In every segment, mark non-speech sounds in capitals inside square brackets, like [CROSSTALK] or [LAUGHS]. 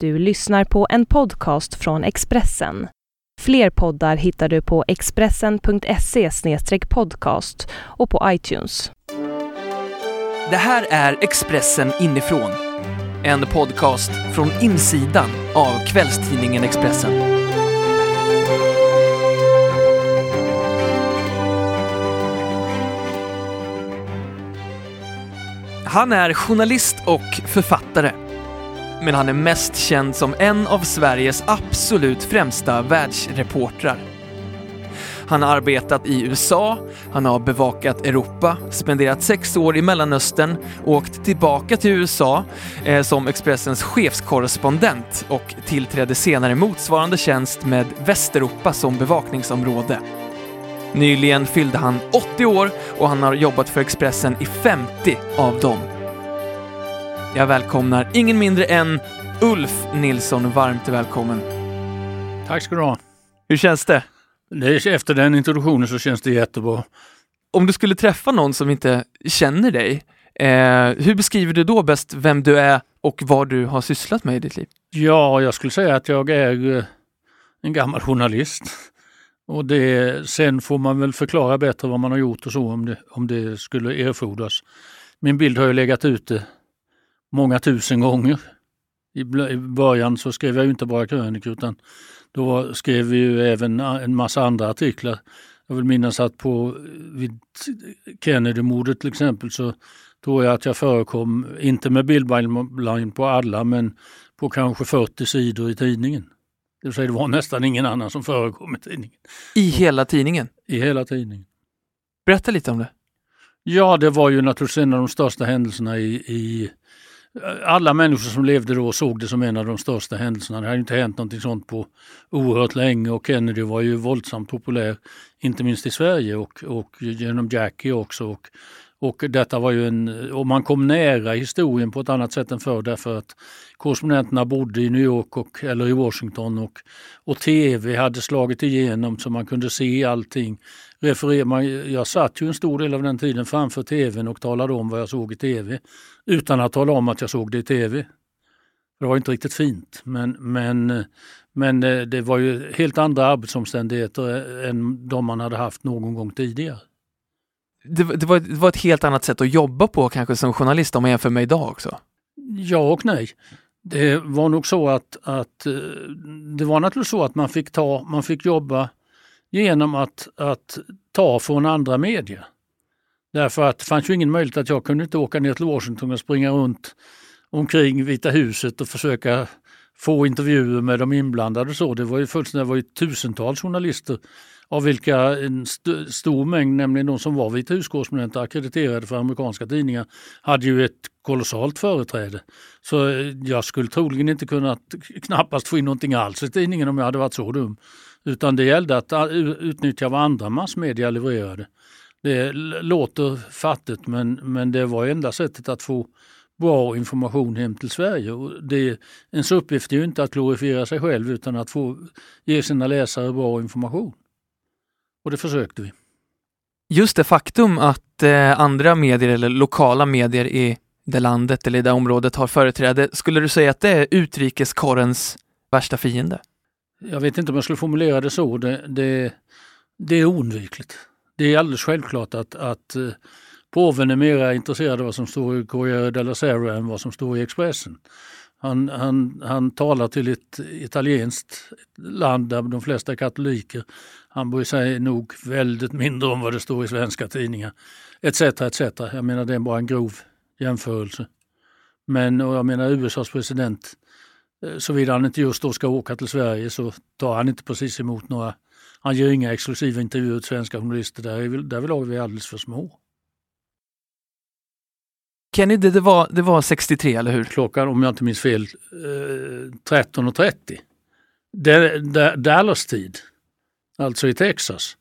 Du lyssnar på en podcast från Expressen. Fler poddar hittar du på expressen.se podcast och på iTunes. Det här är Expressen inifrån. En podcast från insidan av kvällstidningen Expressen. Han är journalist och författare. Men han är mest känd som en av Sveriges absolut främsta världsreportrar. Han har arbetat i USA, han har bevakat Europa, spenderat sex år i Mellanöstern, åkt tillbaka till USA eh, som Expressens chefskorrespondent och tillträdde senare motsvarande tjänst med Västeuropa som bevakningsområde. Nyligen fyllde han 80 år och han har jobbat för Expressen i 50 av dem. Jag välkomnar ingen mindre än Ulf Nilsson. Varmt välkommen. Tack ska du ha. Hur känns det? det? Efter den introduktionen så känns det jättebra. Om du skulle träffa någon som inte känner dig, eh, hur beskriver du då bäst vem du är och vad du har sysslat med i ditt liv? Ja, jag skulle säga att jag är eh, en gammal journalist. Och det, sen får man väl förklara bättre vad man har gjort och så om det, om det skulle erfordras. Min bild har ju legat ute många tusen gånger. I början så skrev jag ju inte bara krönikor utan då skrev vi ju även en massa andra artiklar. Jag vill minnas att på vid Kennedy-mordet till exempel så tror jag att jag förekom, inte med bildline på alla, men på kanske 40 sidor i tidningen. Det vill säga det var nästan ingen annan som förekom i tidningen. I hela tidningen? I hela tidningen. Berätta lite om det. Ja, det var ju naturligtvis en av de största händelserna i, i alla människor som levde då såg det som en av de största händelserna. Det hade inte hänt någonting sånt på oerhört länge och Kennedy var ju våldsamt populär, inte minst i Sverige och, och genom Jackie också. Och, och detta var ju en, och man kom nära historien på ett annat sätt än förr därför att korrespondenterna bodde i New York och, eller i Washington och, och tv hade slagit igenom så man kunde se allting. Referer, jag satt ju en stor del av den tiden framför tvn och talade om vad jag såg i tv utan att tala om att jag såg det i tv. Det var inte riktigt fint men, men, men eh, det var ju helt andra arbetsomständigheter än de man hade haft någon gång tidigare. Det, det, var, det var ett helt annat sätt att jobba på kanske som journalist om man jämför med idag också? Ja och nej. Det var nog så att, att eh, det var naturligtvis så att man fick, ta, man fick jobba genom att, att ta från andra medier. Därför att det fanns ju ingen möjlighet att jag kunde inte åka ner till Washington och springa runt omkring Vita huset och försöka få intervjuer med de inblandade. Så. Det var ju fullständigt, det var ju tusentals journalister av vilka en st stor mängd, nämligen de som var Vita huskorrespondenter akkrediterade för amerikanska tidningar, hade ju ett kolossalt företräde. Så eh, jag skulle troligen inte kunnat knappast få in någonting alls i tidningen om jag hade varit så dum. Utan det gällde att eh, utnyttja vad andra massmedia levererade. Det låter fattigt men, men det var enda sättet att få bra information hem till Sverige. Och det, ens uppgift är ju inte att glorifiera sig själv utan att få ge sina läsare bra information. Och det försökte vi. Just det faktum att eh, andra medier eller lokala medier i det landet eller i det området har företräde, skulle du säga att det är utrikeskorrens värsta fiende? Jag vet inte om jag skulle formulera det så. Det, det, det är oundvikligt. Det är alldeles självklart att, att eh, påven är mer intresserad av vad som står i Corriere della Sera än vad som står i Expressen. Han, han, han talar till ett italienskt land där de flesta är katoliker. Han bryr sig nog väldigt mindre om vad det står i svenska tidningar. Etc. etc. Jag menar det är bara en grov jämförelse. Men och jag menar USAs president, eh, såvida han inte just då ska åka till Sverige så tar han inte precis emot några, han gör inga exklusiva intervjuer till svenska journalister. Där, där vill vi alldeles för små. Kennedy, det var, det var 63, eller hur? Klockan, om jag inte minns fel, eh, 13.30. Dallas tid, alltså i Texas.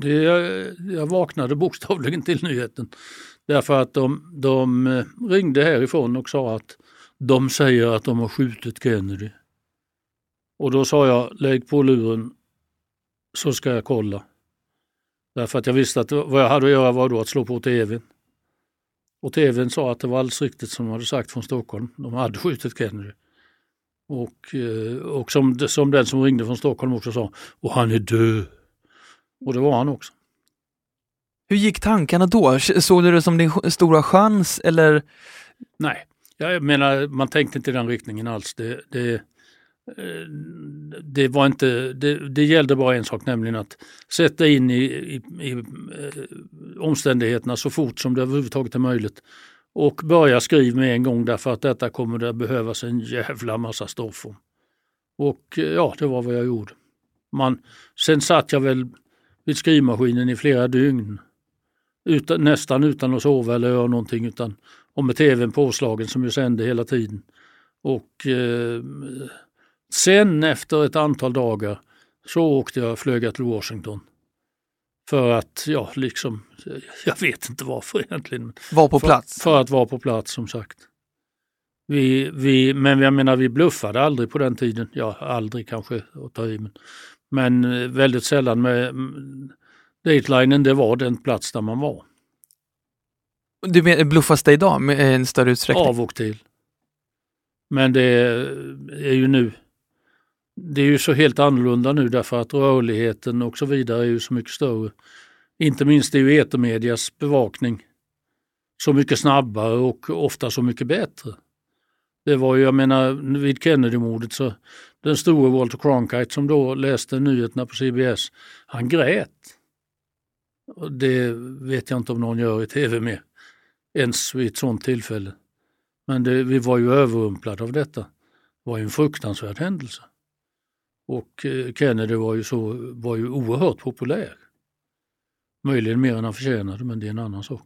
Det, jag vaknade bokstavligen till nyheten. Därför att de, de eh, ringde härifrån och sa att de säger att de har skjutit Kennedy. Och då sa jag, lägg på luren så ska jag kolla. Därför att jag visste att vad jag hade att göra var då att slå på tvn. Och tvn sa att det var alldeles riktigt som de hade sagt från Stockholm. De hade skjutit Kennedy. Och, eh, och som, som den som ringde från Stockholm också sa, och han är död. Och det var han också. Hur gick tankarna då? Såg du det som din stora chans eller? Nej, jag menar man tänkte inte i den riktningen alls. Det, det, Eh, det, var inte, det, det gällde bara en sak, nämligen att sätta in i, i, i eh, omständigheterna så fort som det överhuvudtaget är möjligt. Och börja skriva med en gång därför att detta kommer det behövas en jävla massa stoff om. Och eh, ja, det var vad jag gjorde. Man, sen satt jag väl vid skrivmaskinen i flera dygn. Utan, nästan utan att sova eller göra någonting utan och med tvn påslagen som ju sände hela tiden. Och eh, sen efter ett antal dagar så åkte jag, flög jag till Washington. För att, ja liksom, [LAUGHS] jag vet inte varför egentligen. Var på för, plats? För att vara på plats som sagt. Vi, vi, men jag menar vi bluffade aldrig på den tiden. Ja, aldrig kanske att ta i. Men, men eh, väldigt sällan med mm, Datelinen, det var den plats där man var. Du menar, bluffas det idag med en större utsträckning? Av och till. Men det är ju nu, det är ju så helt annorlunda nu därför att rörligheten och så vidare är ju så mycket större. Inte minst är ju etermedias bevakning så mycket snabbare och ofta så mycket bättre. Det var ju, jag menar, vid Kennedy-mordet så den store Walter Cronkite som då läste nyheterna på CBS, han grät. Och det vet jag inte om någon gör i tv mer, ens vid ett sådant tillfälle. Men det, vi var ju överrumplade av detta. Det var ju en fruktansvärd händelse. Och eh, Kennedy var ju, så, var ju oerhört populär. Möjligen mer än han förtjänade, men det är en annan sak.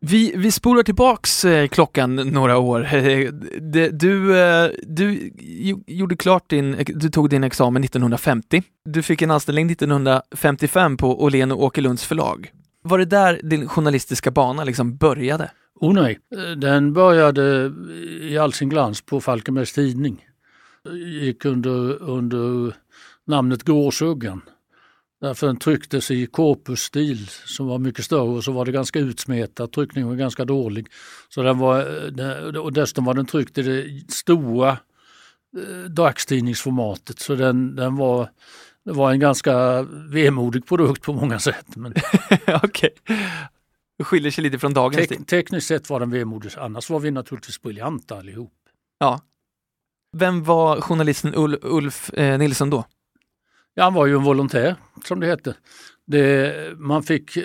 Vi, vi spolar tillbaks eh, klockan några år. [LAUGHS] Du, eh, du gjorde klart din, du tog din examen 1950. Du fick en anställning 1955 på Åhlén och Åkerlunds förlag. Var det där din journalistiska bana liksom började? Oh nej, den började i all sin glans på Falkenbergs Tidning. Gick under, under namnet Gåsuggan. Därför den trycktes i korpusstil som var mycket större och så var det ganska utsmetat. Tryckningen var ganska dålig. Så den var, och dessutom var den tryckt i det stora eh, dagstidningsformatet. Så den, den var, det var en ganska vemodig produkt på många sätt. Men [LAUGHS] Okej. Det skiljer sig lite från dagens tek, Tekniskt sett var den vemodig, annars var vi naturligtvis briljanta allihop. Ja. Vem var journalisten Ulf, Ulf eh, Nilsson då? Ja, han var ju en volontär som det hette. Det, man fick, eh,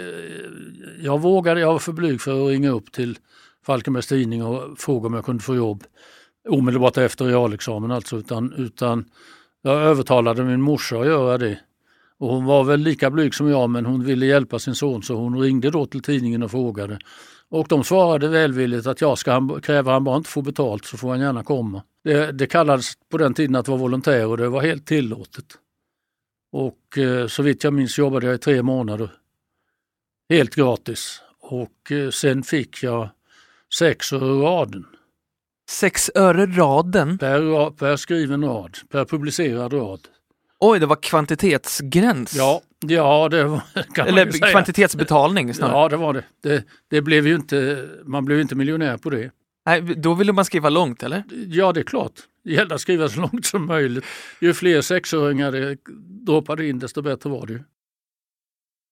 jag vågade, jag var för blyg för att ringa upp till Falkenbergs Tidning och fråga om jag kunde få jobb omedelbart efter realexamen alltså, utan, utan jag övertalade min morsa att göra det. Och hon var väl lika blyg som jag men hon ville hjälpa sin son så hon ringde då till tidningen och frågade. Och de svarade välvilligt att jag ska han, kräver han bara inte få betalt så får han gärna komma. Det, det kallades på den tiden att vara volontär och det var helt tillåtet. Och eh, så vitt jag minns jobbade jag i tre månader. Helt gratis. Och eh, sen fick jag sex öre raden. Sex öre raden? Per, per skriven rad, per publicerad rad. Oj, det var kvantitetsgräns? Ja, ja det var, [LAUGHS] kan Eller man ju kvantitetsbetalning snarare. Ja, det var det. det. Det, blev ju inte, man blev inte miljonär på det. Nej, då ville man skriva långt eller? Ja, det är klart. Det gällde att skriva så långt som möjligt. Ju fler sexåringar det droppade in desto bättre var det ju.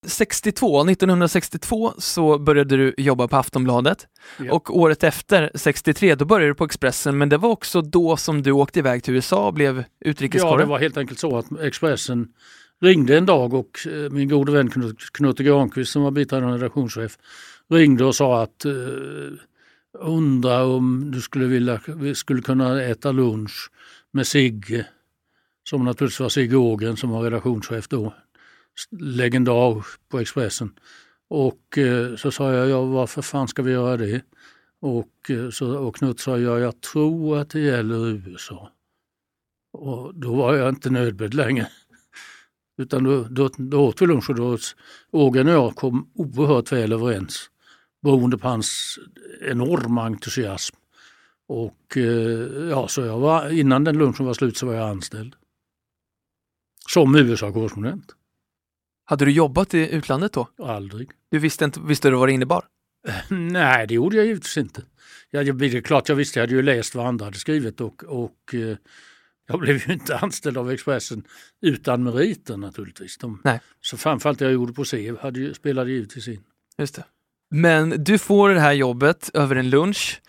62, 1962 så började du jobba på Aftonbladet ja. och året efter, 63, då började du på Expressen men det var också då som du åkte iväg till USA och blev utrikeskorre. Ja, det var helt enkelt så att Expressen ringde en dag och eh, min gode vän Knutte Granqvist som var biträdande redaktionschef ringde och sa att uh, undra om du skulle vilja, vi skulle kunna äta lunch med Sigge, som naturligtvis var Sigge Ågren som var redaktionschef då, legendar på Expressen. Och eh, så sa jag, ja varför fan ska vi göra det? Och, eh, så, och Knut sa, ja jag tror att det gäller USA. Och då var jag inte nödbedd längre. Utan då, då, då åt vi lunch och då Ågren och jag kom oerhört väl överens beroende på hans enorma entusiasm. Och eh, ja, så jag var, innan den lunchen var slut så var jag anställd. Som USA-korrespondent. Hade du jobbat i utlandet då? Aldrig. Du visste inte visste du vad det innebar? [LAUGHS] Nej, det gjorde jag givetvis inte. Jag, det är klart jag visste, jag hade ju läst vad andra hade skrivit och, och eh, jag blev ju inte anställd av Expressen utan meriter naturligtvis. De, Nej. Så framförallt det jag gjorde på C hade, ju- spelade givetvis in. Just det. Men du får det här jobbet över en lunch.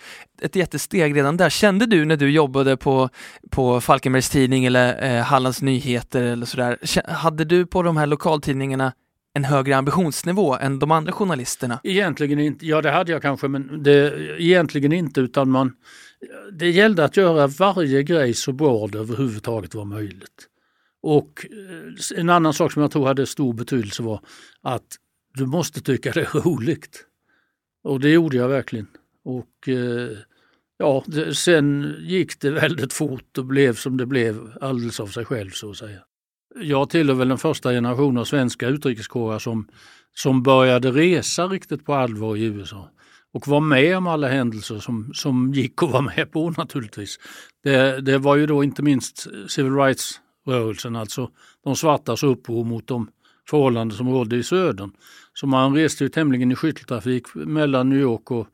Ett jättesteg redan där. Kände du när du jobbade på, på Falkenbergs Tidning eller eh, Hallands Nyheter eller sådär, hade du på de här lokaltidningarna en högre ambitionsnivå än de andra journalisterna? Egentligen inte, ja det hade jag kanske men det, egentligen inte utan man det gällde att göra varje grej så bra det överhuvudtaget var möjligt. Och eh, en annan sak som jag tror hade stor betydelse var att du måste tycka det är roligt. Och det gjorde jag verkligen. Och eh, ja, sen gick det väldigt fort och blev som det blev alldeles av sig själv så att säga. Jag tillhör väl den första generationen av svenska utrikeskårer som, som började resa riktigt på allvar i USA och var med om alla händelser som, som gick att vara med på naturligtvis. Det, det var ju då inte minst civil rights-rörelsen, alltså de svartas uppror mot de förhållanden som rådde i södern. Så man reste ju tämligen i skytteltrafik mellan New York och,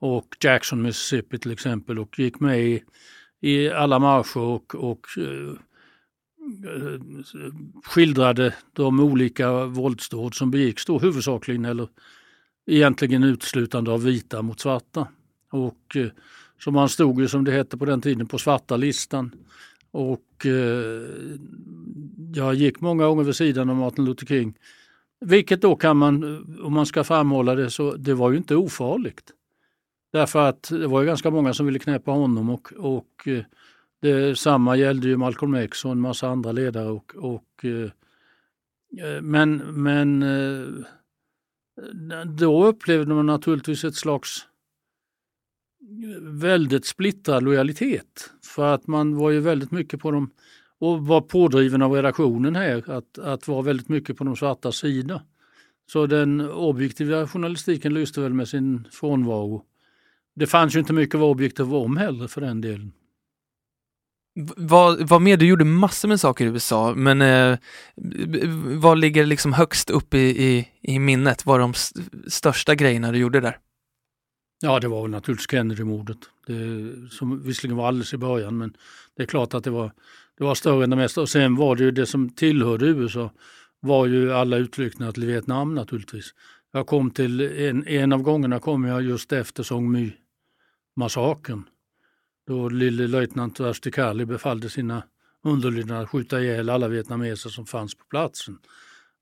och Jackson, Mississippi till exempel och gick med i, i alla marscher och, och eh, eh, skildrade de olika våldsdåd som begicks då huvudsakligen eller egentligen uteslutande av vita mot svarta. Och eh, som så man stod ju som det hette på den tiden på svarta listan. Och eh, jag gick många gånger vid sidan av Martin Luther King. Vilket då kan man, eh, om man ska framhålla det, så det var ju inte ofarligt. Därför att det var ju ganska många som ville knäppa honom och, och eh, detsamma gällde ju Malcolm X och en massa andra ledare. Och, och, eh, eh men men då upplevde man naturligtvis ett slags väldigt splittrad lojalitet. För att man var ju väldigt mycket på dem och var pådriven av redaktionen här att, att vara väldigt mycket på de svarta sida. Så den objektiva journalistiken lyste väl med sin frånvaro. Det fanns ju inte mycket att vara objektiv om heller för den delen. Vad, vad mer? Du gjorde massor med saker i USA, men eh, vad ligger liksom högst upp i, i, i minnet? Vad är de st- största grejerna du gjorde där? Ja, det var väl naturligtvis Kennedy-mordet. Som visserligen var alldeles i början, men det är klart att det var, det var större än det mesta. Och sen var det ju det som tillhörde USA var ju alla utflykterna till Vietnam naturligtvis. Jag kom till, en, en av gångerna kom jag just efter Song My-massakern. Då lille löjtnant Rusty befallde sina underlydande att skjuta ihjäl alla vietnameser som fanns på platsen.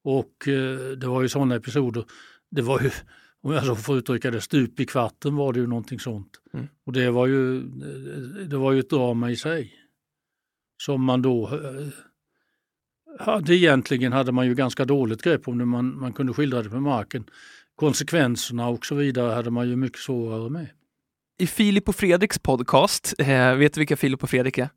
Och eh, det var ju sådana episoder. Det var ju, om jag så får uttrycka det, stup i kvarten var det ju någonting sånt. Mm. Och det var, ju, det var ju ett drama i sig. Som man då eh, hade egentligen hade man ju ganska dåligt grepp om det, man, man kunde skildra det på marken. Konsekvenserna och så vidare hade man ju mycket svårare med. I Filip och Fredriks podcast, eh, vet du vilka Filip och Fredrik är?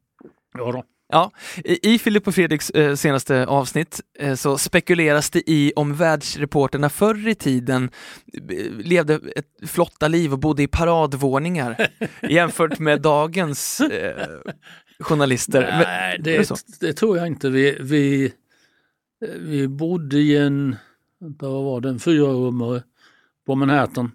Ja då. Ja, i Filip och Fredriks eh, senaste avsnitt eh, så spekuleras det i om världsreporterna förr i tiden eh, levde ett flotta liv och bodde i paradvåningar [LAUGHS] jämfört med dagens eh, journalister. Men, Nej, är det det tror jag inte. Vi, vi, vi bodde i en, vänta, vad var det, en fyrarummare på Manhattan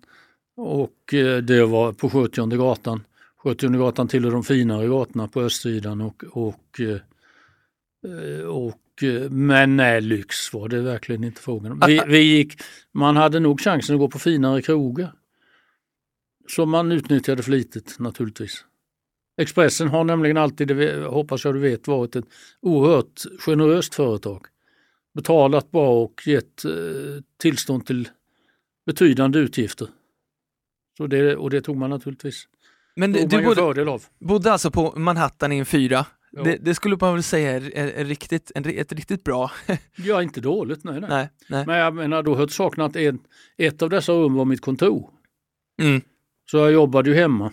och eh, det var på 70 gatan. 70 gatan tillhör de finare gatorna på östsidan och, och, eh, och eh, men nej, lyx var det verkligen inte frågan om. Vi, vi gick, man hade nog chansen att gå på finare krogar. Som man utnyttjade flitigt naturligtvis. Expressen har nämligen alltid, det hoppas jag du vet, varit ett oerhört generöst företag. Betalat bra och gett tillstånd till betydande utgifter. Så det, och det tog man naturligtvis men tog du bodde, fördel av. bodde alltså på Manhattan i en fyra. Det, det skulle man väl säga är, är, är riktigt, en, ett riktigt bra. [LAUGHS] Ja, inte dåligt, nej, nej. nej, nej. Men jag menar, då hört saken att en, ett av dessa rum var mitt kontor. Mm. Så jag jobbade ju hemma.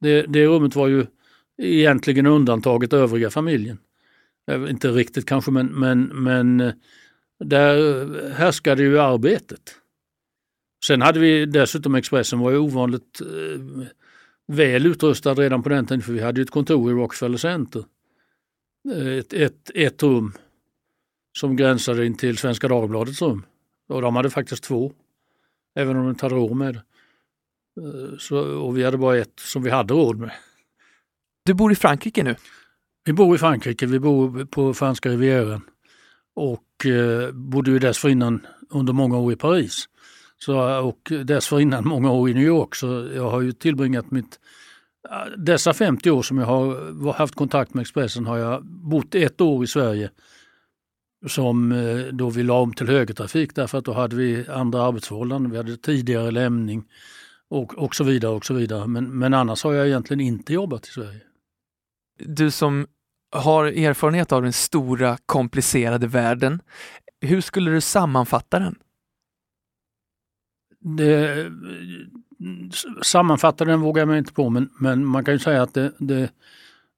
Det, det rummet var ju egentligen undantaget övriga familjen. Eh, Inte riktigt kanske, men, men, men eh, där härskade ju arbetet. Sen hade vi dessutom Expressen var ju ovanligt eh, väl utrustad redan på den tiden för vi hade ju ett kontor i Rockefeller Center. Eh, Ett, ett, ett rum som gränsade in till Svenska Dagbladets rum. Och de hade faktiskt två. Även om de inte hade råd med det. Eh, så, och vi hade bara ett som vi hade råd med. Du bor i Frankrike nu? Vi bor i Frankrike, vi bor på franska rivieran och eh, bodde ju dessförinnan under många år i Paris. Så, och dessförinnan många år i New York så jag har ju tillbringat mitt dessa 50 år som jag har haft kontakt med Expressen har jag bott ett år i Sverige som eh, då vi la om till högertrafik därför att då hade vi andra arbetsförhållanden. Vi hade tidigare lämning och, och så vidare. och så vidare. Men, men annars har jag egentligen inte jobbat i Sverige. Du som har erfarenhet av den stora komplicerade världen. Hur skulle du sammanfatta den? Det, sammanfatta den vågar jag mig inte på men, men man kan ju säga att det, det,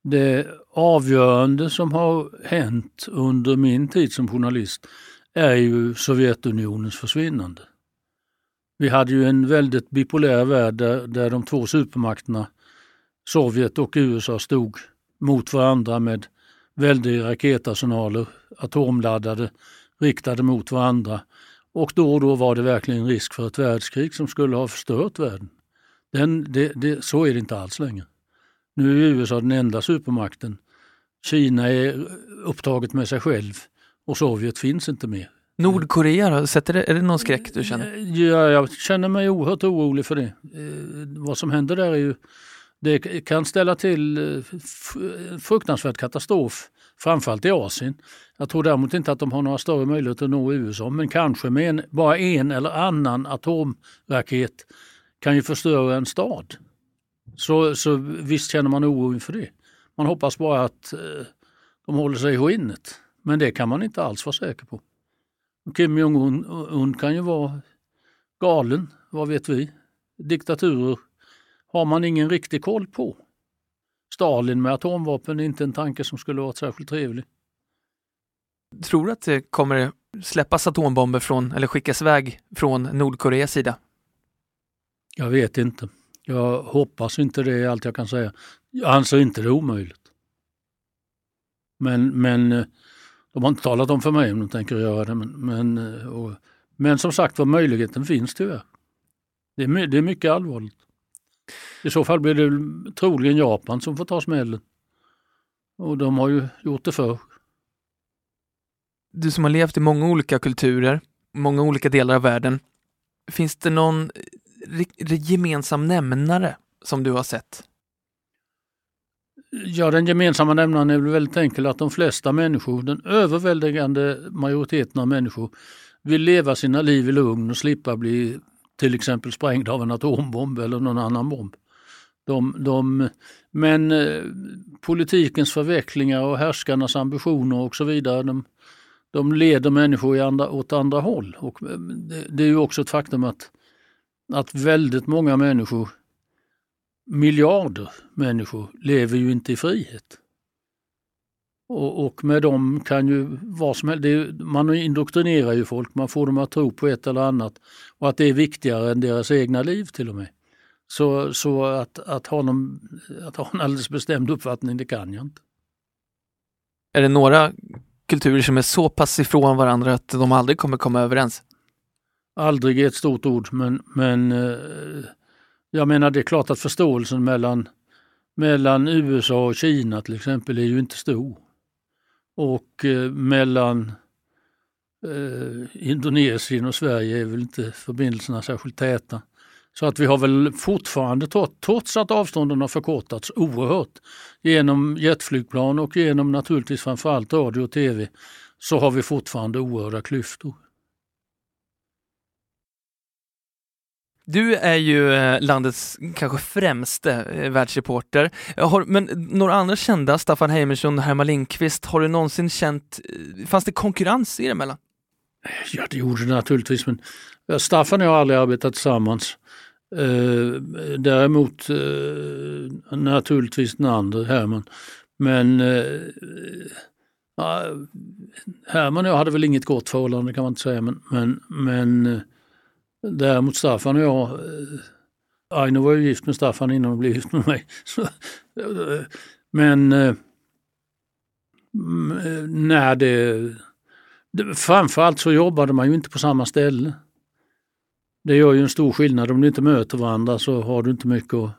det avgörande som har hänt under min tid som journalist är ju Sovjetunionens försvinnande. Vi hade ju en väldigt bipolär värld där, där de två supermakterna Sovjet och USA stod mot varandra med väldiga raketarsenaler, atomladdade, riktade mot varandra. Och då och då var det verkligen risk för ett världskrig som skulle ha förstört världen. Den, det, det, så är det inte alls längre. Nu är USA den enda supermakten. Kina är upptaget med sig själv och Sovjet finns inte mer. Nordkorea då? Sätter det, är det någon skräck du känner? Ja, jag känner mig oerhört orolig för det. Eh, vad som händer där är ju det kan ställa till eh, fruktansvärd katastrof, framförallt i Asien. Jag tror däremot inte att de har några större möjligheter att nå USA, men kanske med en, bara en eller annan atomraket kan ju förstöra en stad. Så, så visst känner man oro inför det. Man hoppas bara att eh, de håller sig i skinnet. Men det kan man inte alls vara säker på. Kim Jong-Un kan ju vara galen, vad vet vi? Diktaturer har man ingen riktig koll på. Stalin med atomvapen är inte en tanke som skulle vara särskilt trevlig. Tror du att det kommer släppas atombomber från, eller skickas iväg från Nordkoreas sida? Jag vet inte. Jag hoppas inte det är allt jag kan säga. Jag anser inte det omöjligt. Men, men eh, de har inte talat om för mig om de tänker göra det. Men, men, eh, och, men som sagt var, möjligheten finns tyvärr. Det är, det är mycket allvarligt. I så fall blir det troligen Japan som får ta smällen. Och de har ju gjort det förr. Du som har levt i många olika kulturer, många olika delar av världen. Finns det någon gemensam nämnare som du har sett? Ja, den gemensamma nämnaren är väl väldigt enkel att de flesta människor, den överväldigande majoriteten av människor, vill leva sina liv i lugn och slippa bli till exempel sprängda av en atombomb eller någon annan bomb. De, de, men eh, politikens förvecklingar och härskarnas ambitioner och så vidare, de, de leder människor i andra, åt andra håll. Och eh, det, det är ju också ett faktum att, att väldigt många människor, miljarder människor, lever ju inte i frihet. Och, och med dem kan ju vad som helst, är, man indoktrinerar ju folk, man får dem att tro på ett eller annat och att det är viktigare än deras egna liv till och med. Så, så att, att, ha någon, att ha en alldeles bestämd uppfattning, det kan jag inte. Är det några kulturer som är så pass ifrån varandra att de aldrig kommer komma överens? Aldrig är ett stort ord, men, men eh, jag menar det är klart att förståelsen mellan, mellan USA och Kina till exempel är ju inte stor. Och eh, mellan eh, Indonesien och Sverige är väl inte förbindelserna särskilt täta. Så att vi har väl fortfarande, trots att avstånden har förkortats oerhört genom jetflygplan och genom naturligtvis framförallt radio och tv, så har vi fortfarande oerhörda klyftor. Du är ju eh, landets kanske främste eh, världsreporter. Har, men några andra kända, Staffan Heimersson och Herman Lindqvist, har du någonsin känt, eh, fanns det konkurrens er emellan? Ja, det gjorde det naturligtvis, men Staffan och jag har aldrig arbetat tillsammans. Däremot naturligtvis den andra, Herman. Men Herman och jag hade väl inget gott förhållande kan man inte säga, men, men, men Däremot Staffan och jag, eh, Aino var ju gift med Staffan innan hon blev gift med mig. [LAUGHS] Eh, men eh, mm, när det, framförallt så jobbade man ju inte på samma ställe. Det gör ju en stor skillnad. Om du inte möter varandra så har du inte mycket att,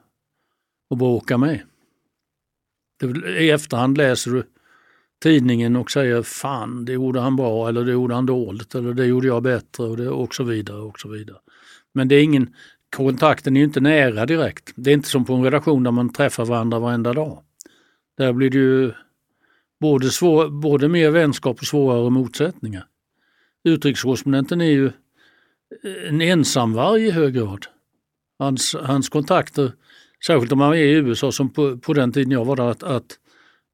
att bråka med. I efterhand läser du tidningen och säger fan det gjorde han bra eller det gjorde han dåligt eller det gjorde jag bättre och, det, och så vidare. och så vidare. Men det är ingen, kontakten är inte nära direkt. Det är inte som på en redaktion där man träffar varandra varenda dag. Där blir det ju både, svår, både mer vänskap och svårare motsättningar. Utrikeskorrespondenten är ju en ensamvarg i hög grad. Hans, hans kontakter, särskilt om man är i USA som på, på den tiden jag var där, att, att,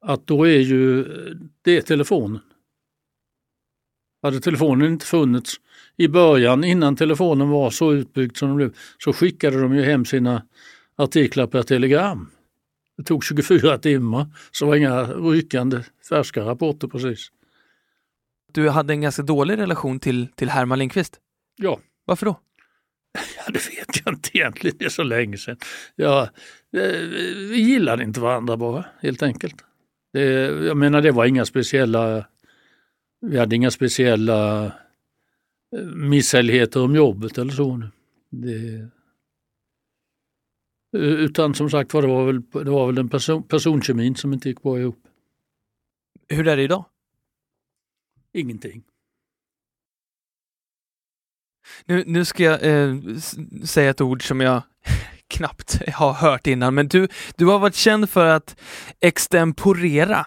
att då är ju det telefonen. Hade telefonen inte funnits i början innan telefonen var så utbyggd som den blev så skickade de ju hem sina artiklar per telegram. Det tog 24 timmar så var inga rykande färska rapporter precis. Du hade en ganska dålig relation till, till Herman Lindqvist? Ja. Varför då? Ja, det vet jag inte egentligen, det är så länge sedan. Ja, vi gillade inte varandra bara, helt enkelt. Det, jag menar, det var inga speciella, vi hade inga speciella eh, misshälligheter om jobbet eller så. Det, utan som sagt var, det var väl, det var väl den person, personkemin som inte gick bra ihop. Hur är det idag? Ingenting. Nu, nu ska jag eh, säga ett ord som jag knappt [LAUGHS] har hört innan, men du, du har varit känd för att extemporera,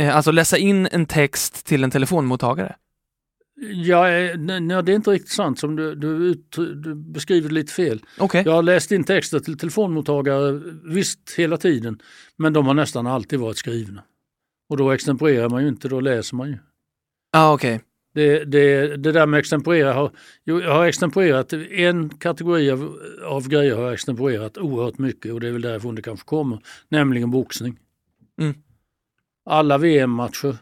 eh, alltså läsa in en text till en telefonmottagare. Ja, eh, nej, det är inte riktigt sant som du, du, du beskriver lite fel. Okay. Jag har läst in texter till telefonmottagare visst hela tiden, men de har nästan alltid varit skrivna. Och då extemporerar man ju inte, då läser man ju. Ah, okay. Det, det, det där med extemporera, har, jag har extemporerat en kategori av, av grejer har jag extemporerat oerhört mycket och det är väl därifrån det kanske kommer, nämligen boxning. Mm. Alla VM-matcher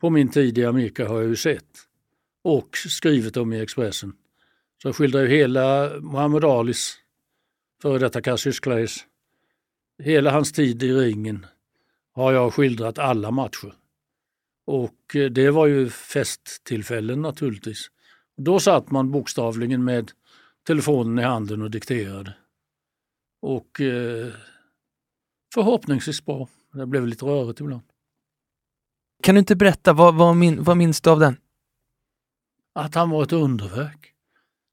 på min tid i Amerika har jag ju sett och skrivit om i Expressen. Så jag skildrar ju hela Muhammad Alis, före detta Cassius Clays, hela hans tid i ringen har jag skildrat alla matcher. Och eh, det var ju festtillfällen naturligtvis. Då satt man bokstavligen med telefonen i handen och dikterade. Och eh, förhoppningsvis bra. Det blev lite rörigt ibland. Kan du inte berätta, vad, vad, min, vad minns du av den? Att han var ett underverk.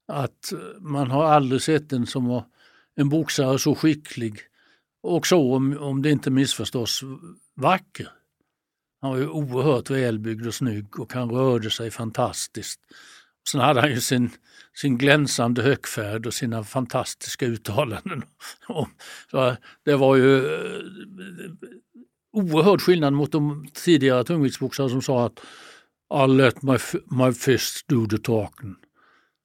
Att eh, man har aldrig sett en som var en boxare så skicklig och så, om, om det inte missförstås, vacker. Han var ju oerhört välbyggd och snygg och han rörde sig fantastiskt. Sen hade han ju sin, sin glänsande högfärd och sina fantastiska uttalanden. [LAUGHS] Så det var ju eh, oerhörd skillnad mot de tidigare tungviktsboxare som sa att I let my, my fist do the talking.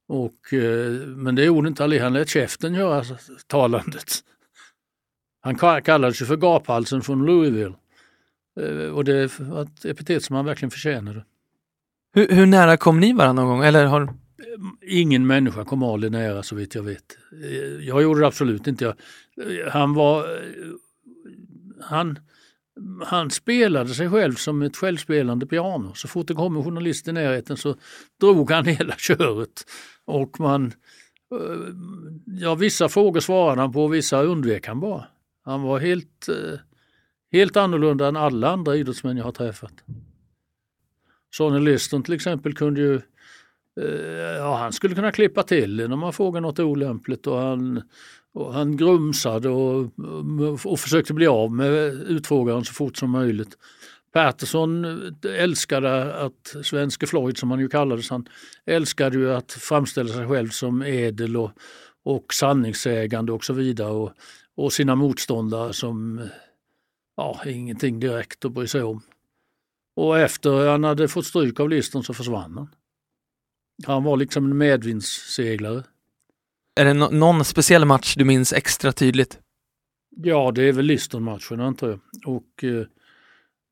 Och, eh, men det gjorde inte Ali, han lät käften göra talandet. Han kallades ju för gaphalsen från Louisville. Eh, och det var ett epitet som han verkligen förtjänade. Hur, hur nära kom ni varandra någon gång? Eller har... Eh, ingen människa kom Ali nära så vitt jag vet. Eh, jag gjorde det absolut inte. Jag, han var... Han, han spelade sig själv som ett självspelande piano. Så fort det kom en journalist i närheten så drog han [LAUGHS] hela köret. Och man, ja, vissa frågor svarade han på, vissa undvek han bara. Han var helt Helt annorlunda än alla andra idrottsmän jag har träffat. Sonny Liston till exempel kunde ju eh, Ja, han skulle kunna klippa till när man frågar något olämpligt och han, och han grumsade och, och försökte bli av med utfrågaren så fort som möjligt. Patterson älskade att, svenske Floyd som han ju kallades, han älskade ju att framställa sig själv som ädel och, och sanningssägande och så vidare och, och sina motståndare som ja, ingenting direkt att bry sig om. Och efter han hade fått stryk av Liston så försvann han. Han var liksom en medvindsseglare. Är det no någon speciell match du minns extra tydligt? Ja, det är väl Liston-matchen antar jag. Och eh,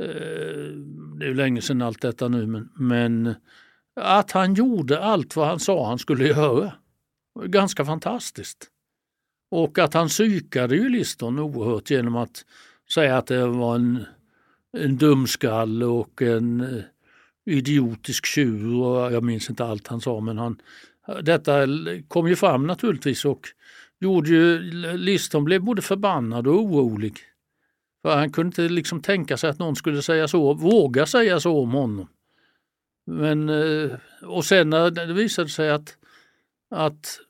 eh, det är länge sedan allt detta nu, men, men att han gjorde allt vad han sa han skulle göra. Ganska fantastiskt. Och att han psykade ju Liston oerhört genom att säga att det var en, en dumskalle och en eh, idiotisk tjur och jag minns inte allt han sa men han, detta kom ju fram naturligtvis och gjorde ju Liston blev både förbannad och orolig. För han kunde inte liksom tänka sig att någon skulle säga så, våga säga så om honom. Men, eh, och sen när det visade sig att, att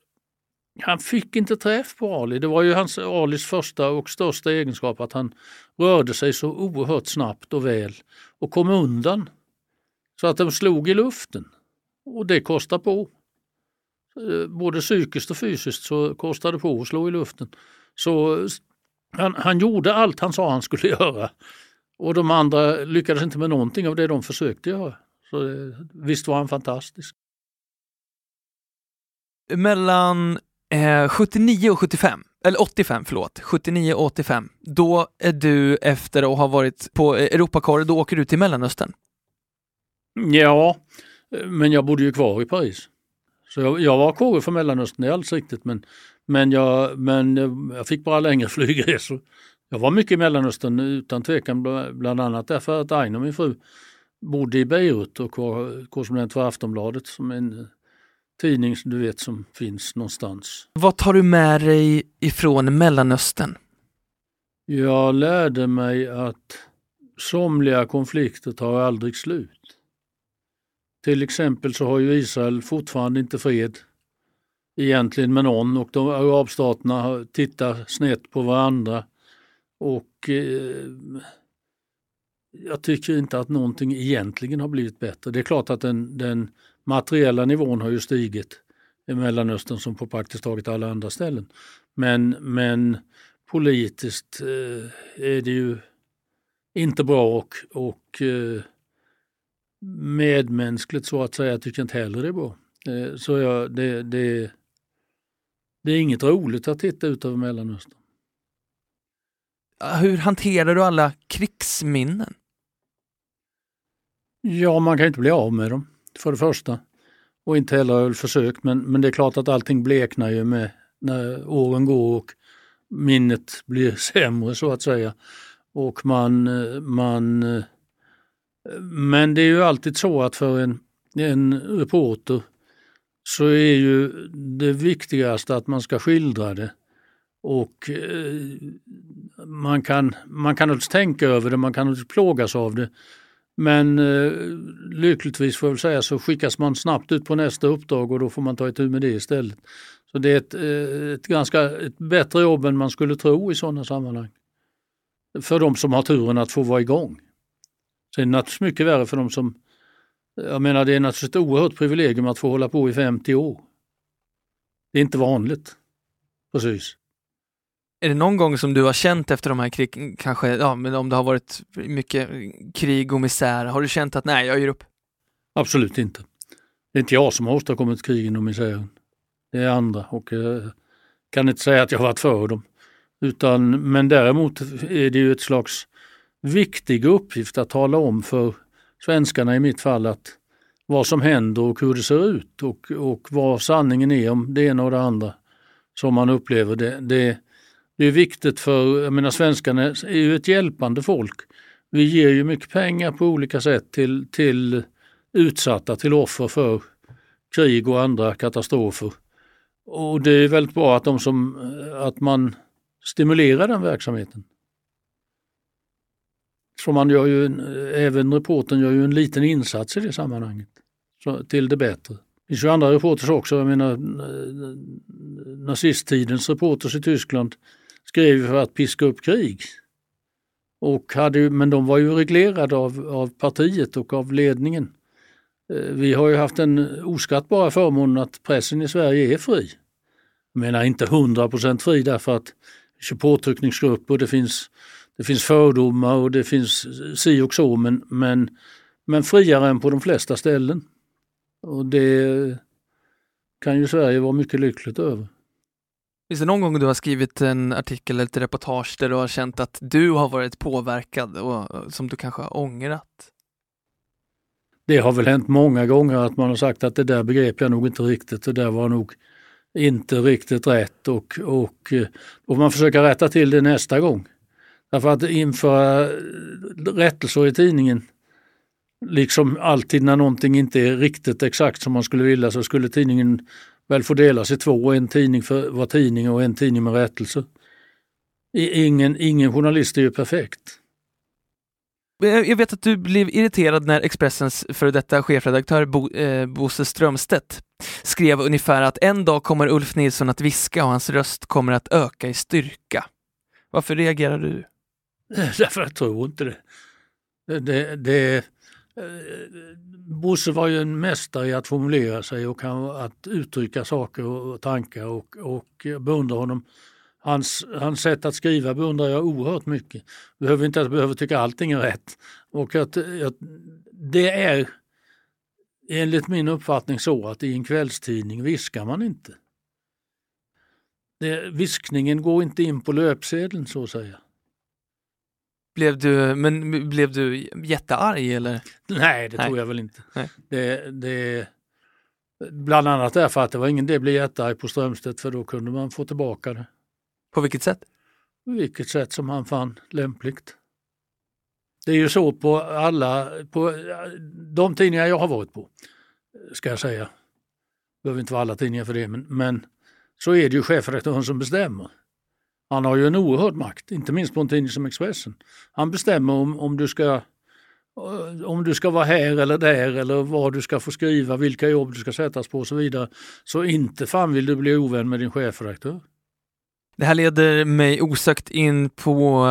han fick inte träff på Ali. Det var ju hans Alis första och största egenskap att han rörde sig så oerhört snabbt och väl och kom undan. Så att de slog i luften. Och det kostar på. Både psykiskt och fysiskt så kostade det på att slå i luften. Så han, han gjorde allt han sa han skulle [LAUGHS] göra. Och de andra lyckades inte med någonting av det de försökte göra. Så eh, visst var han fantastisk. Mellan eh, 79 och 75, eller 85 förlåt, 79 och 85, då är du efter att ha varit på Europakorre, då åker du till Mellanöstern. Ja, men jag bodde ju kvar i Paris. Så jag, jag var korre för Mellanöstern, det är alldeles riktigt, men, men, jag, men eh, jag fick bara längre [LAUGHS] flygresor. Jag var mycket i Mellanöstern utan tvekan, bland annat därför att Aino, min fru, bodde i Beirut och var korrespondent för Aftonbladet som en tidning du vet som finns någonstans. Vad tar du med dig ifrån Mellanöstern? Jag lärde mig att somliga konflikter tar aldrig slut. Till exempel så har ju Israel fortfarande inte fred egentligen med någon och de arabstaterna tittar snett på varandra. Och eh, jag tycker inte att någonting egentligen har blivit bättre. Det är klart att den, den materiella nivån har ju stigit i Mellanöstern som på praktiskt taget alla andra ställen. Men, men politiskt eh, är det ju inte bra och, och eh, medmänskligt så att säga tycker jag inte heller det är bra. Eh, så jag, det, det, det är inget roligt att titta ut över Mellanöstern. Hur hanterar du alla krigsminnen? Ja, man kan inte bli av med dem, för det första. Och inte heller har jag försökt, men, men det är klart att allting bleknar ju med när åren går och minnet blir [LAUGHS] sämre så att säga. Och man, man men det är ju alltid så att för en, en reporter så är ju det viktigaste att man ska skildra det. Och eh, man kan, man kan naturligtvis tänka över det, man kan naturligtvis plågas av det. Men eh, lyckligtvis får jag väl säga så skickas man snabbt ut på nästa uppdrag och då får man ta itu med det istället. Så det är ett, eh, ett ganska ett bättre jobb än man skulle tro i sådana sammanhang. För de som har turen att få vara igång. Sen är det naturligtvis mycket värre för de som, jag menar det är naturligtvis ett oerhört privilegium att få hålla på i 50 år. Det är inte vanligt. Precis. Är det någon gång som du har känt efter de här krigen, kanske, ja men om det har varit mycket krig och misär, har du känt att nej, jag ger upp? Absolut inte. Det är inte jag som har åstadkommit krigen och misären. Det är andra och jag kan inte säga att jag har varit för dem. Utan, men däremot är det ju ett slags viktig uppgift att tala om för svenskarna i mitt fall att vad som händer och hur det ser ut och, och vad sanningen är om det ena och det andra som man upplever det. det. Det är viktigt för, jag menar svenskarna är ju ett hjälpande folk. Vi ger ju mycket pengar på olika sätt till, till utsatta, till offer för krig och andra katastrofer. Och det är väldigt bra att, de som, att man stimulerar den verksamheten. Så man gör ju, även reporten gör ju en liten insats i det sammanhanget, så, till det bättre. Det finns ju andra reporters också, jag menar nazisttidens reporters i Tyskland skrev för att piska upp krig. Och hade, men de var ju reglerade av, av partiet och av ledningen. Eh, vi har ju haft den oskattbara förmånen att pressen i Sverige är fri. Jag menar inte 100% fri därför att det finns påtryckningsgrupper, det finns det finns fördomar och det finns si och så men, men, men friare än på de flesta ställen. Och det kan ju Sverige vara mycket lyckligt över. Finns det någon gång du har skrivit en artikel eller ett reportage där du har känt att du har varit påverkad och som du kanske har ångrat? Det har väl hänt många gånger att man har sagt att det där begrep jag nog inte riktigt, det där var nog inte riktigt rätt och, och, eh, och man försöker rätta till det nästa gång. Därför att införa eh, rättelser i tidningen liksom alltid när någonting inte är riktigt exakt som man skulle vilja så skulle tidningen väl få delas i två, en tidning för var tidning och en tidning med rättelse. Ingen, ingen journalist är ju perfekt. Jag vet att du blev irriterad när Expressens före detta chefredaktör Bo, eh, Bosse Strömstedt skrev ungefär att en dag kommer Ulf Nilsson att viska och hans röst kommer att öka i styrka. Varför reagerar du? [LAUGHS] Därför jag tror inte det. det, det eh, Bosse var ju en mästare i att formulera sig och att uttrycka saker och tankar och, och beundrar honom Hans, hans sätt att skriva beundrar jag oerhört mycket. Behöver inte att behöver tycka allting är rätt. Och att, att, det är enligt min uppfattning så att i en kvällstidning viskar man inte. Det, viskningen går inte in på löpsedeln så att säga. Blev du, men blev du jättearg eller? Nej, det Nej. tror jag väl inte. Det, det, bland annat därför att det var ingen att bli jättearg på Strömstedt för då kunde man få tillbaka det. På vilket sätt? På vilket sätt som han fann lämpligt. Det är ju så på alla, på de tidningar jag har varit på, ska jag säga. Det behöver inte vara alla tidningar för det, men, men så är det ju chefredaktören som bestämmer. Han har ju en oerhörd makt, inte minst på en tidning som Expressen. Han bestämmer om, om, du ska, om du ska vara här eller där eller vad du ska få skriva, vilka jobb du ska sättas på och så vidare. Så inte fan vill du bli ovän med din chefredaktör. Det här leder mig osökt in på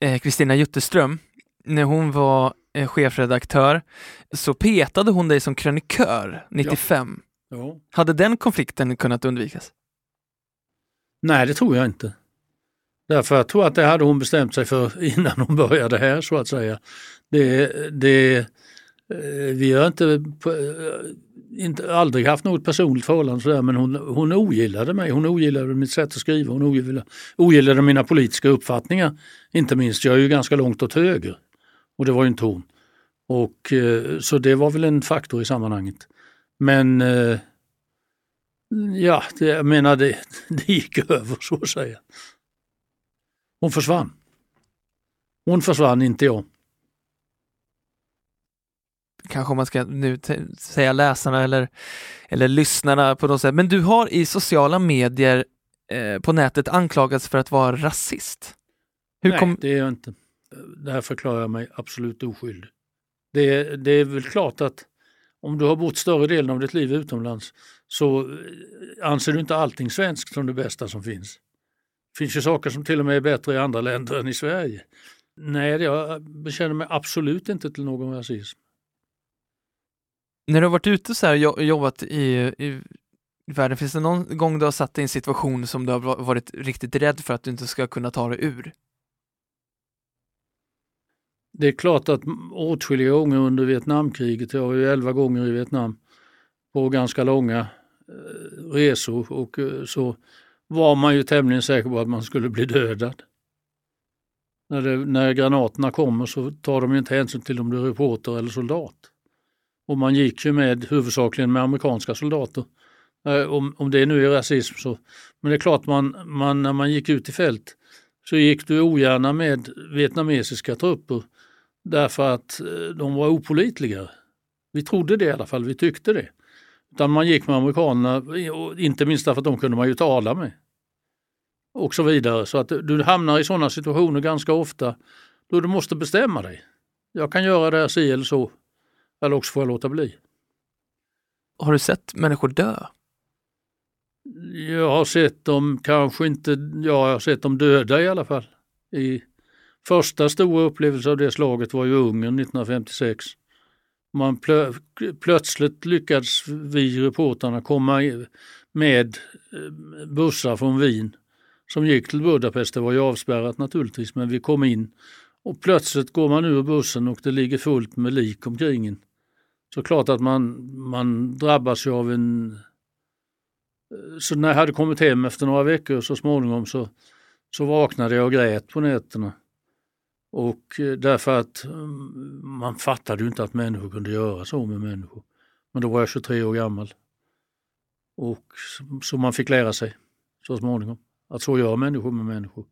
eh, Kristina eh, Jutterström. När hon var eh, chefredaktör så petade hon dig som krönikör 95. Ja. Ja. Hade den konflikten kunnat undvikas? Nej, det tror jag inte. Därför jag tror att det hade hon bestämt sig för [LAUGHS] innan hon började här så att säga. Det, det, eh, vi har inte eh, inte, aldrig haft något personligt förhållande sådär, men hon, hon ogillade mig. Hon ogillade mitt sätt att skriva. Hon ogillade, ogillade mina politiska uppfattningar. Inte minst, jag är ju ganska långt åt höger. Och det var ju inte hon. Och, eh, så det var väl en faktor i sammanhanget. Men ja, det, jag menar det, [LAUGHS] det gick över så att säga. Hon försvann. Hon försvann, inte jag kanske man ska nu säga läsarna eller, eller lyssnarna på något sätt, men du har i sociala medier eh, på nätet anklagats för att vara rasist. Hur Nej, kom... det är jag inte. Det här förklarar jag mig absolut oskyldig. Det, det är väl klart att om du har bott större delen av ditt liv utomlands så eh, anser du inte allting svenskt som det bästa som finns. Det finns ju saker som till och med är bättre i andra länder än i Sverige. Nej, jag bekänner mig absolut inte till någon rasism. När du har varit ute så här och jobbat i, i världen, finns det någon gång du har satt dig i en situation som du har varit riktigt rädd för att du inte ska kunna ta dig ur? Det är klart att åtskilliga gånger under Vietnamkriget, jag var ju elva gånger i Vietnam, på ganska långa eh, resor och eh, så var man ju tämligen säker på att man skulle bli dödad. När, det, när granaterna kommer så tar de inte hänsyn till om du är reporter eller soldat. Och man gick ju med huvudsakligen med amerikanska soldater. Eh, om, om det nu är rasism så. Men det är klart man, man när man gick ut i fält så gick du ogärna med vietnamesiska trupper därför att eh, de var opolitliga. Vi trodde det i alla fall, vi tyckte det. Utan man gick med amerikanerna, inte minst därför att de kunde man ju tala med. Och så vidare. Så att du hamnar i sådana situationer ganska ofta då du måste bestämma dig. Jag kan göra det här si eller så. Eller också får jag låta bli. Har du sett människor dö? Jag har sett dem, kanske inte, ja, jag har sett dem döda i alla fall. I första stora upplevelse av det slaget var ju Ungern 1956. Man plö, plötsligt lyckades vi reportrarna komma med eh, bussar från Wien som gick till Budapest. Det var ju avspärrat naturligtvis, men vi kom in och plötsligt går man ur bussen och det ligger fullt med lik omkring en så klart att man, man drabbas ju av en... Eh, så när jag hade kommit hem efter några veckor så småningom så, så vaknade jag och grät på nätterna. Och eh, därför att mm, man fattade ju inte att människor kunde göra så med människor. Men då var jag 23 år gammal. Och så man fick lära sig så småningom att så gör människor med människor.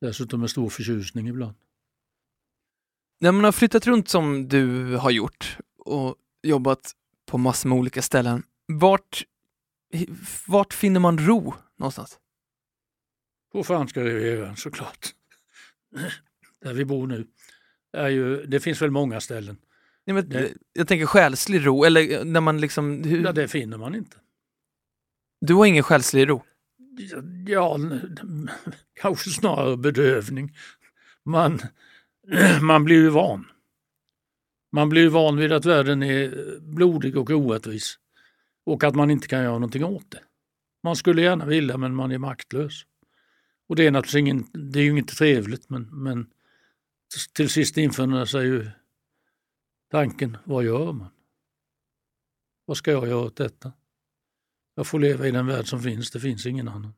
Dessutom med stor förtjusning ibland. När man har flyttat runt som du har gjort och jobbat på massor med olika ställen, vart, vart finner man ro någonstans? På franska rivieran såklart. Där vi bor nu. Är ju, det finns väl många ställen. Nej, men, Det- Jag tänker själslig ro, eller när man liksom... Hur, Ja, det finner man inte. Du har ingen själslig ro? Ja, [LAUGHS] kanske snarare bedövning. Man, [CLEARS THROAT] man blir ju van. Man blir ju van vid att världen är blodig och orättvis och att man inte kan göra någonting åt det. Man skulle gärna vilja men man är maktlös. Och det är naturligtvis ingen, det är ju inte trevligt men, men till sist infinner sig ju tanken, vad gör man? Vad ska jag göra åt detta? Jag får leva i den värld som finns, det finns ingen annan.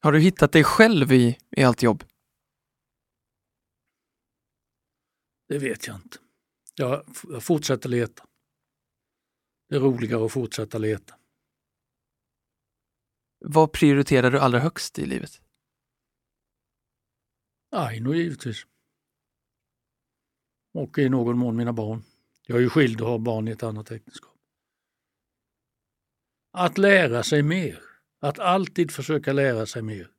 Har du hittat dig själv i, i allt jobb? Det vet jag inte. Jag, jag fortsätter leta. Det är roligare att fortsätta leta. Vad prioriterar du allra högst i livet? Aino givetvis. Och i någon mån mina barn. Jag är ju skild och har barn i ett annat äktenskap. Att lära sig mer, att alltid försöka lära sig mer,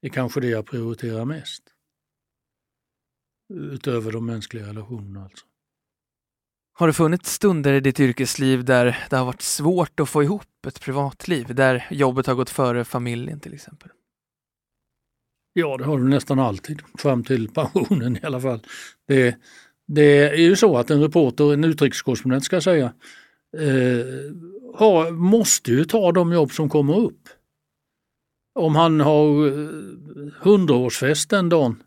är kanske det jag prioriterar mest. Utöver de mänskliga relationerna alltså. Har det funnits stunder i ditt yrkesliv där det har varit svårt att få ihop ett privatliv, där jobbet har gått före familjen till exempel? Ja, det har du nästan alltid, fram till [LAUGHS] pensionen i alla fall. Det, det är ju så att en reporter, en utrikeskorrespondent ska jag säga, eh, har, måste ju ta de jobb som kommer upp. Om han har eh, hundraårsfest den dagen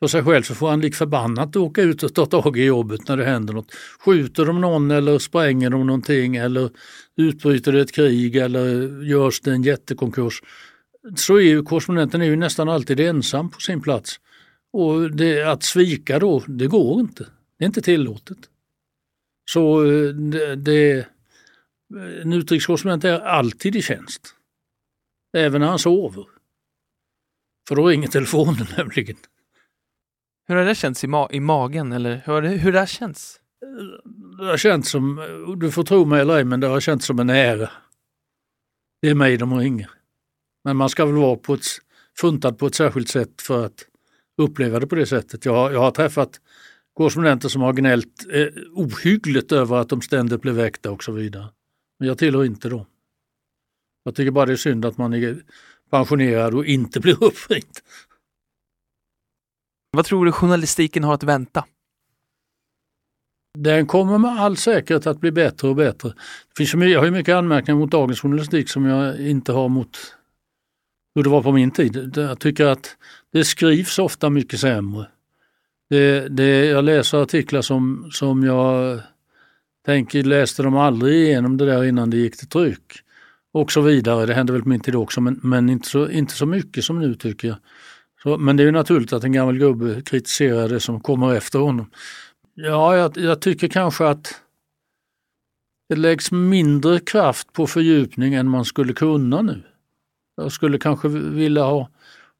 för sig själv så får han lik förbannat åka ut och ta tag i jobbet när det händer något. Skjuter de någon eller spränger de någonting eller utbryter det ett krig eller görs det en jättekonkurs så är ju korrespondenten är ju nästan alltid ensam på sin plats. Och det, att svika då, det går inte. Det är inte tillåtet. Så eh, det, det, en utrikeskorrespondent är alltid i tjänst. Även när han sover. För då ringer telefonen [LAUGHS] nämligen. Hur har det känts i, ma- i magen, eller hur hur det har känts? Det har känts som, du får tro mig eller ej, men det har känts som en ära. Det är mig de ringer. Men man ska väl vara på ett, funtad på ett särskilt sätt för att uppleva det på det sättet. Jag, har- jag har träffat korrespondenter som har gnällt eh, ohyggligt över att de ständigt blir väckta och så vidare. Men jag tillhör inte dem. Jag tycker bara det är synd att man är pensionerad och inte [LAUGHS] blir uppringd. Vad tror du journalistiken har att vänta? Den kommer med all säkerhet att bli bättre och bättre. Det finns jag har ju mycket anmärkningar mot dagens journalistik som jag inte har mot hur det var på min tid. Jag tycker att det skrivs ofta mycket sämre. Det, det, jag läser artiklar som, som jag tänker, läste de aldrig igenom det där innan det gick till tryck? Och så vidare. Det hände väl på min tid också men, men inte, så, inte så mycket som nu tycker jag. Så, men det är ju naturligt att en gammal gubbe kritiserar det som kommer efter honom. Ja, jag, jag tycker kanske att det läggs mindre kraft på fördjupning än man skulle kunna nu. Jag skulle kanske vilja ha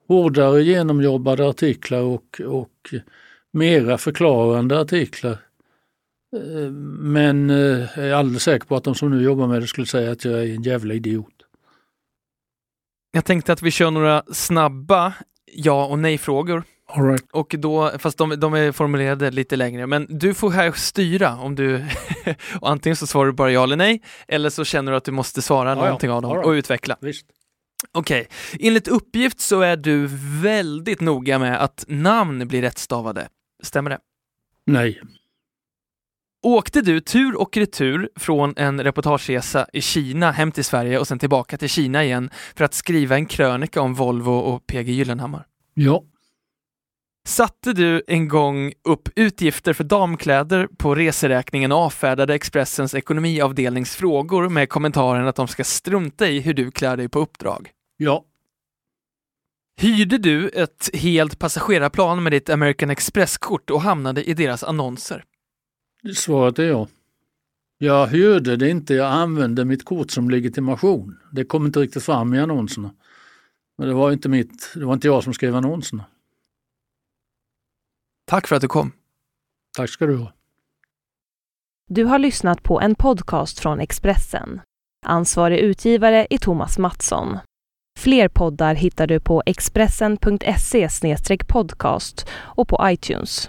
hårdare genomjobbade artiklar och, och mera förklarande artiklar. Eh, men eh, jag är alldeles säker på att de som nu jobbar med det skulle säga att jag är en jävla idiot. Jag tänkte att vi kör några snabba ja och nej-frågor. Right. Och då, fast de, de är formulerade lite längre, men du får här styra om du, [LAUGHS] och antingen så svarar du bara ja eller nej, eller så känner du att du måste svara ja. någonting av dem right. och utveckla. Visst. Okej, enligt uppgift så är du väldigt noga med att namn blir rättstavade. Stämmer det? Nej. Åkte du tur och retur från en reportageresa i Kina hem till Sverige och sen tillbaka till Kina igen för att skriva en krönika om Volvo och PG Gyllenhammar? Ja. Satte du en gång upp utgifter för damkläder på reseräkningen och avfärdade Expressens ekonomiavdelningsfrågor med kommentaren att de ska strunta i hur du klär dig på uppdrag? Ja. Hyrde du ett helt passagerarplan med ditt American Express-kort och hamnade i deras annonser? Svaret är ja. Jag hyrde det inte, jag använde mitt kort som legitimation. Det kom inte riktigt fram i annonserna. Men det var inte, mitt, det var inte jag som skrev annonserna. Tack för att du kom. Tack ska du ha. Du har lyssnat på en podcast från Expressen. Ansvarig utgivare är Thomas Mattsson. Fler poddar hittar du på expressen.se podcast och på iTunes.